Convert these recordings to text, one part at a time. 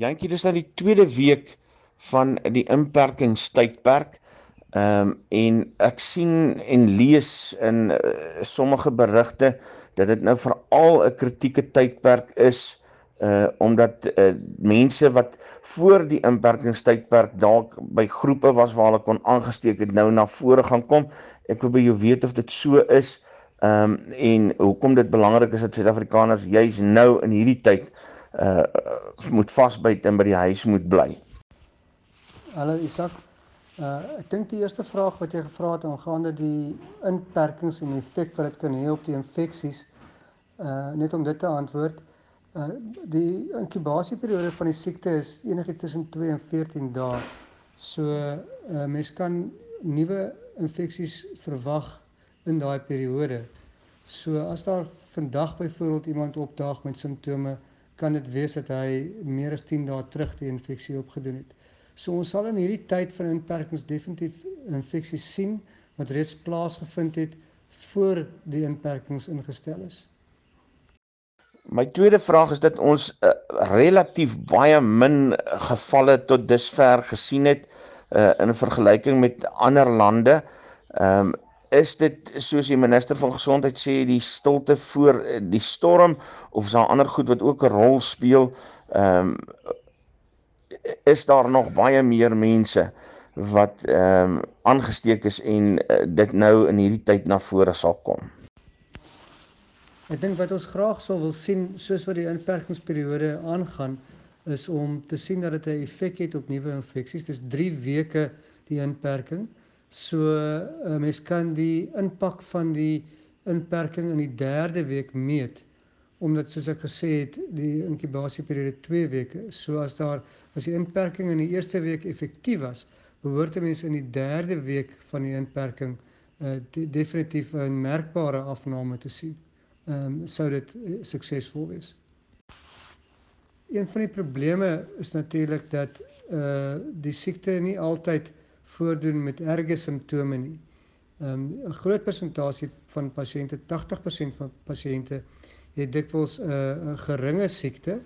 Jantjie, dis nou die tweede week van die inperkingstydperk. Ehm um, en ek sien en lees in uh, sommige berigte dat dit nou veral 'n kritieke tydperk is uh omdat uh, mense wat voor die inperkingstydperk dalk by groepe was waar hulle kon aangesteek het nou na vore gaan kom. Ek wil by jou weet of dit so is. Ehm um, en hoekom dit belangrik is dat Suid-Afrikaners juis nou in hierdie tyd uh moet vasbyt en by die huis moet bly. Hallo Isak. Uh ek dink die eerste vraag wat jy gevra het aangaande die inperkings en die effek wat dit kan hê op die infeksies uh net om dit te antwoord. Uh die inkubasieperiode van die siekte is enigiets tussen 2 en 14 dae. So uh mens kan nuwe infeksies verwag in daai periode. So as daar vandag byvoorbeeld iemand opdaag met simptome kan dit wees dat hy meer as 10 dae terug die infeksie opgedoen het. So ons sal in hierdie tyd van inperkings definitief infeksies sien wat reeds plaasgevind het voor die inperkings ingestel is. My tweede vraag is dat ons uh, relatief baie min gevalle tot dusver gesien het uh, in vergelyking met ander lande. Ehm um, is dit soos die minister van gesondheid sê die stilte voor die storm of is daar ander goed wat ook 'n rol speel? Ehm um, is daar nog baie meer mense wat ehm um, aangesteek is en uh, dit nou in hierdie tyd na vore sal kom? Ek dink wat ons graag sou wil sien soos wat die inperkingsperiode aangaan is om te sien dat dit 'n effek het op nuwe infeksies. Dis 3 weke die inperking. So 'n uh, mens kan die impak van die inperking in die 3de week meet omdat soos ek gesê het die inkubasieperiode 2 weke. So as daar as die inperking in die eerste week effektief was, behoort 'n mens in die 3de week van die inperking uh, de, definitief 'n merkbare afname te sien. Ehm um, sou dit uh, suksesvol wees. Een van die probleme is natuurlik dat uh die siekte nie altyd voordoen met erge simptome nie. Ehm um, 'n groot persentasie van pasiënte, 80% van pasiënte het dikwels 'n uh, geringe siekte,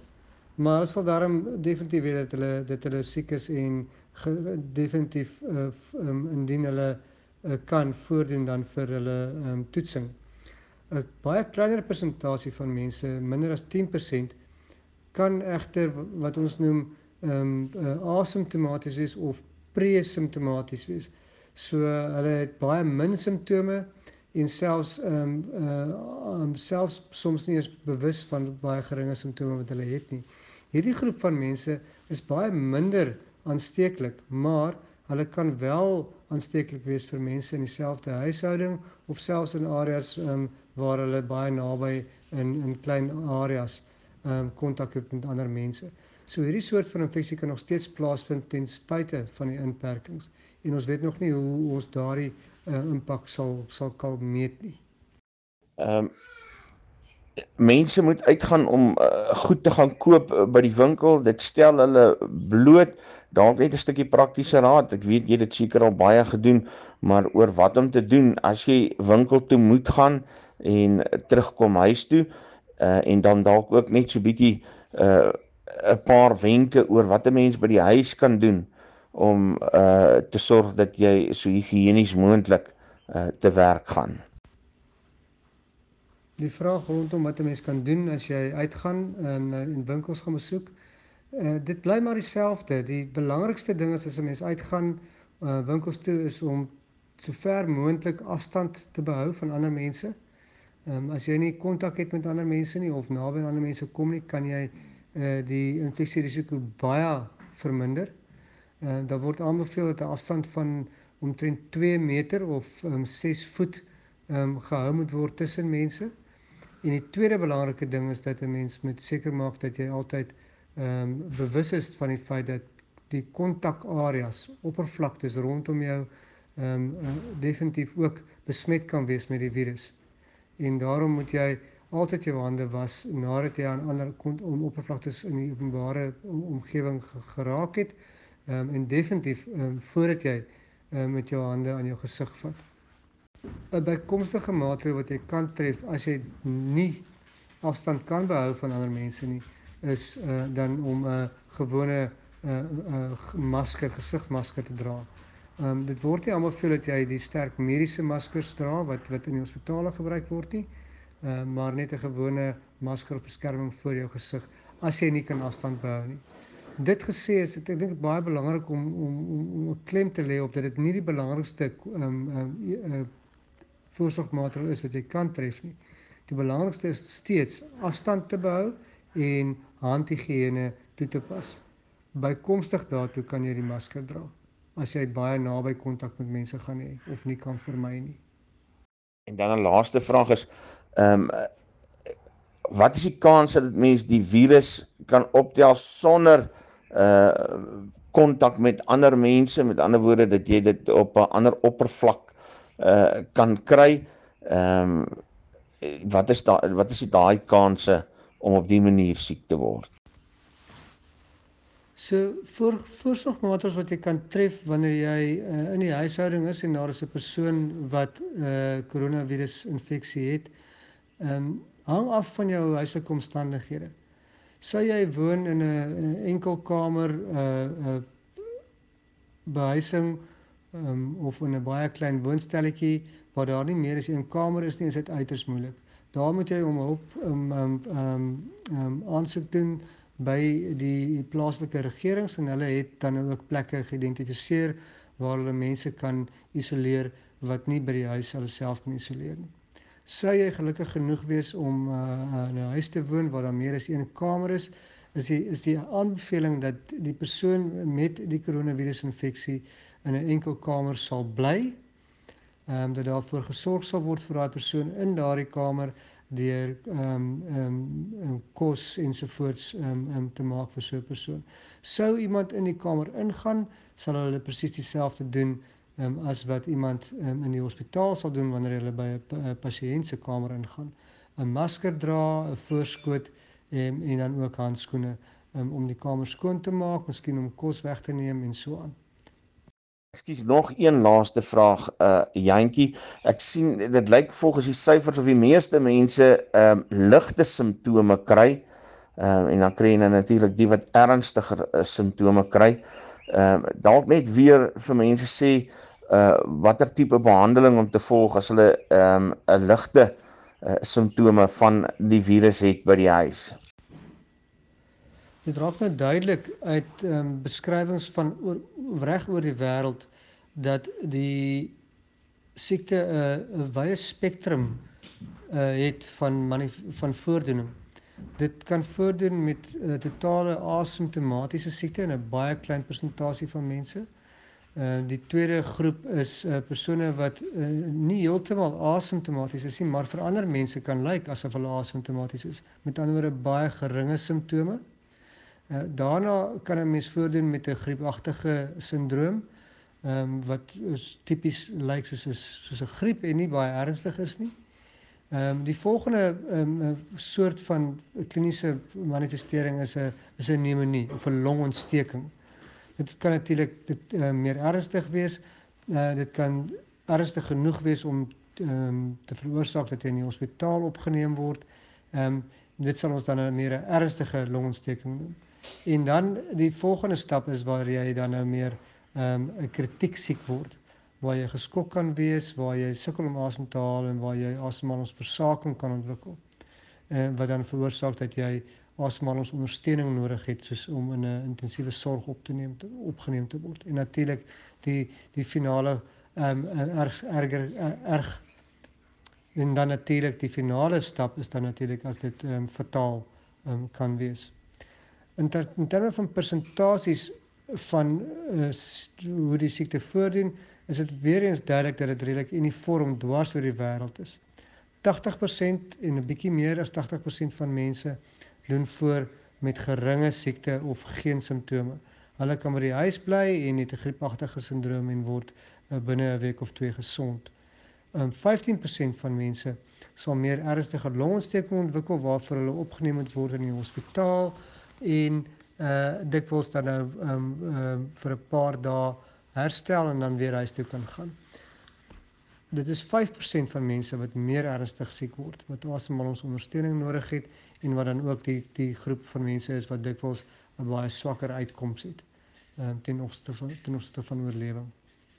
maar sal daarom definitief weet dat hulle dat hulle siek is en ge, definitief uh, um, indien hulle uh, kan voordoen dan vir hulle ehm um, toetsing. 'n Baie kleiner persentasie van mense, minder as 10% kan egter wat ons noem ehm um, uh, asymptomaties of pre-simptomaties wees. So hulle het baie min simptome en selfs ehm um, uh um, selfs soms nie eens bewus van baie geringe simptome wat hulle het nie. Hierdie groep van mense is baie minder aansteeklik, maar hulle kan wel aansteeklik wees vir mense in dieselfde huishouding of selfs in areas ehm um, waar hulle baie naby in in klein areas ehm um, kontak het met ander mense. So hierdie soort van infeksie kan nog steeds plaasvind ten spyte van die inperkings en ons weet nog nie hoe ons daardie uh, impak sal sal kan meet nie. Ehm um, mense moet uitgaan om uh, goed te gaan koop uh, by die winkel. Dit stel hulle bloot. Dalk net 'n stukkie praktiese raad. Ek weet jy dit seker al baie gedoen, maar oor wat om te doen as jy winkel toe moet gaan en terugkom huis toe uh, en dan dalk ook net so bietjie uh 'n paar wenke oor wat 'n mens by die huis kan doen om uh te sorg dat jy so higiënies moontlik uh te werk gaan. Die vraag rondom wat 'n mens kan doen as jy uitgaan en in winkels gaan besoek, uh dit bly maar dieselfde. Die belangrikste ding is as 'n mens uitgaan uh winkels toe is om so ver moontlik afstand te behou van ander mense. Ehm um, as jy nie kontak het met ander mense nie of naby aan ander mense kom nie, kan jy uh die infeksierisiko baie verminder. Uh daar word aanbeveel dat 'n afstand van omtrent 2 meter of um, 6 voet ehm um, gehou moet word tussen mense. En die tweede belangrike ding is dat 'n mens moet seker maak dat jy altyd ehm um, bewus is van die feit dat die kontakareas, oppervlaktes rondom jou ehm um, uh, definitief ook besmet kan wees met die virus. En daarom moet jy altyd jou hande was nadat jy aan ander om oppervlaktes in die openbare omgewing geraak het um, en definitief um, voordat jy um, met jou hande aan jou gesig vat. 'n Bykomstige maatreel wat jy kan tref as jy nie afstand kan behou van ander mense nie, is uh, dan om 'n uh, gewone 'n uh, uh, masker, gesigmasker te dra. Ehm um, dit word nie almal veel dat jy die sterk mediese maskers dra wat wat in die hospitale gebruik word nie. Ehm uh, maar net 'n gewone masker of beskerming vir jou gesig as jy nie kan afstand behou nie. Dit gesê is dit ek dink dit baie belangrik om om om om 'n klem te lê op dat dit nie die belangrikste ehm um, ehm um, uh, voorsorgmaatreël is wat jy kan tref nie. Die belangrikste is steeds afstand te behou en handhigiëne toe te pas. Bykomstig daartoe kan jy die masker dra as jy baie naby kontak met mense gaan hê of nie kan vermy nie. En dan 'n laaste vraag is ehm um, wat is die kans dat mens die virus kan optel sonder uh kontak met ander mense? Met ander woorde dat jy dit op 'n ander oppervlak uh kan kry? Ehm um, wat is daai wat is die daai kanse om op die manier siek te word? So voor voorsorgmaatreëls wat jy kan tref wanneer jy uh, in die huishouding is en daar is 'n persoon wat uh, koronavirus infeksie het, ehm um, hang af van jou huislike omstandighede. Sou jy woon in 'n enkelkamer uh, eh, 'n uh, behuising um, of in 'n baie klein woonstelletjie waar daar nie meer as een kamer is nie, is dit uiters moeilik. Daar moet jy om hulp um um um, um aansoek doen by die plaaslike regerings en hulle het dan ook plekke geïdentifiseer waar hulle mense kan isoleer wat nie by die huis hulle self kan isoleer nie sou jy gelukkig genoeg wees om uh, in 'n huis te woon waar daar meer as een kamer is, is die is die aanbeveling dat die persoon met die koronavirusinfeksie in 'n enkel kamer sal bly. Ehm um, dat daarvoor gesorg sal word vir daai persoon in daardie kamer deur ehm um, ehm um, kos ensovoorts ehm um, um, te maak vir so 'n persoon. Sou iemand in die kamer ingaan, sal hulle presies dieselfde doen um, as wat iemand um, in die hospitaal sal doen wanneer hulle by 'n pasiënt se kamer ingaan. 'n Masker dra, 'n voorskoot um, en dan ook handskoene um, om die kamer skoon te maak, miskien om kos weg te neem en so aan. Ekskuus, nog een laaste vraag, uh Jantjie. Ek sien dit lyk volgens die syfers of die meeste mense ehm um, ligte simptome kry. Ehm um, en dan kry jy nou natuurlik die wat ernstiger uh, simptome kry. Ehm uh, dalk net weer vir mense sê uh watter tipe behandeling om te volg as hulle ehm um, 'n ligte uh, simptome van die virus het by die huis. Dit raak nou duidelik uit ehm um, beskrywings van oor reg oor die wêreld dat die siekte 'n uh, wye spektrum uh het van van voordoening. Dit kan voordoen met uh, totale asymptomatiese siekte in 'n baie klein persentasie van mense. Uh die tweede groep is uh persone wat uh, nie heeltemal asymptomaties is nie, maar vir ander mense kan lyk asof hulle asymptomaties is. Met ander woorde baie geringe simptome. Uh daarna kan 'n mens voordoen met 'n griepagtige sindroom. Ehm um, wat is tipies lyk soos 'n soos 'n griep en nie baie ernstig is nie. Ehm um, die volgende ehm um, soort van kliniese manifestering is 'n is 'n pneumonie of 'n longontsteking. Dit kan natuurlik dit uh, meer ernstig wees. Uh, dit kan ernstig genoeg wees om um, te veroorsaak dat jy in die hospitaal opgeneem word. Ehm um, dit sal ons dan 'n meer ernstige longontsteking noem. En dan die volgende stap is waar jy dan nou meer ehm um, 'n kritiek siek word waar jy geskok kan wees, waar jy sukkel om asem te haal en waar jy asemhalingsversaking kan ontwikkel. En uh, wat dan veroorsaak dat jy asemhalingsondersteuning nodig het soos om in 'n intensiewe sorg op te neem te opgeneem te word. En natuurlik die die finale ehm um, erg erger erg en dan natuurlik die finale stap is dan natuurlik as dit ehm um, fataal ehm um, kan wees. In, ter, in terme van persentasies van uh, hoe die siekte voordoen, is dit weer eens duidelik dat dit redelik uniform dwars oor die wêreld is. 80% en 'n bietjie meer as 80% van mense doen voor met geringe siekte of geen simptome. Hulle kan by die huis bly en het 'n griepagtige sindroom en word uh, binne 'n week of twee gesond. Um, 15% van mense sal meer ernstige longontsteking ontwikkel waarvoor hulle opgeneem moet word in die hospitaal en uh dikwels dan nou um, um vir 'n paar dae herstel en dan weer huis toe kan gaan. Dit is 5% van mense wat meer ernstig siek word, wat asemhalingsondersteuning nodig het en wat dan ook die die groep van mense is wat dikwels 'n baie swakker uitkoms het ehm um, ten opsigte van ten opsigte van oorlewing.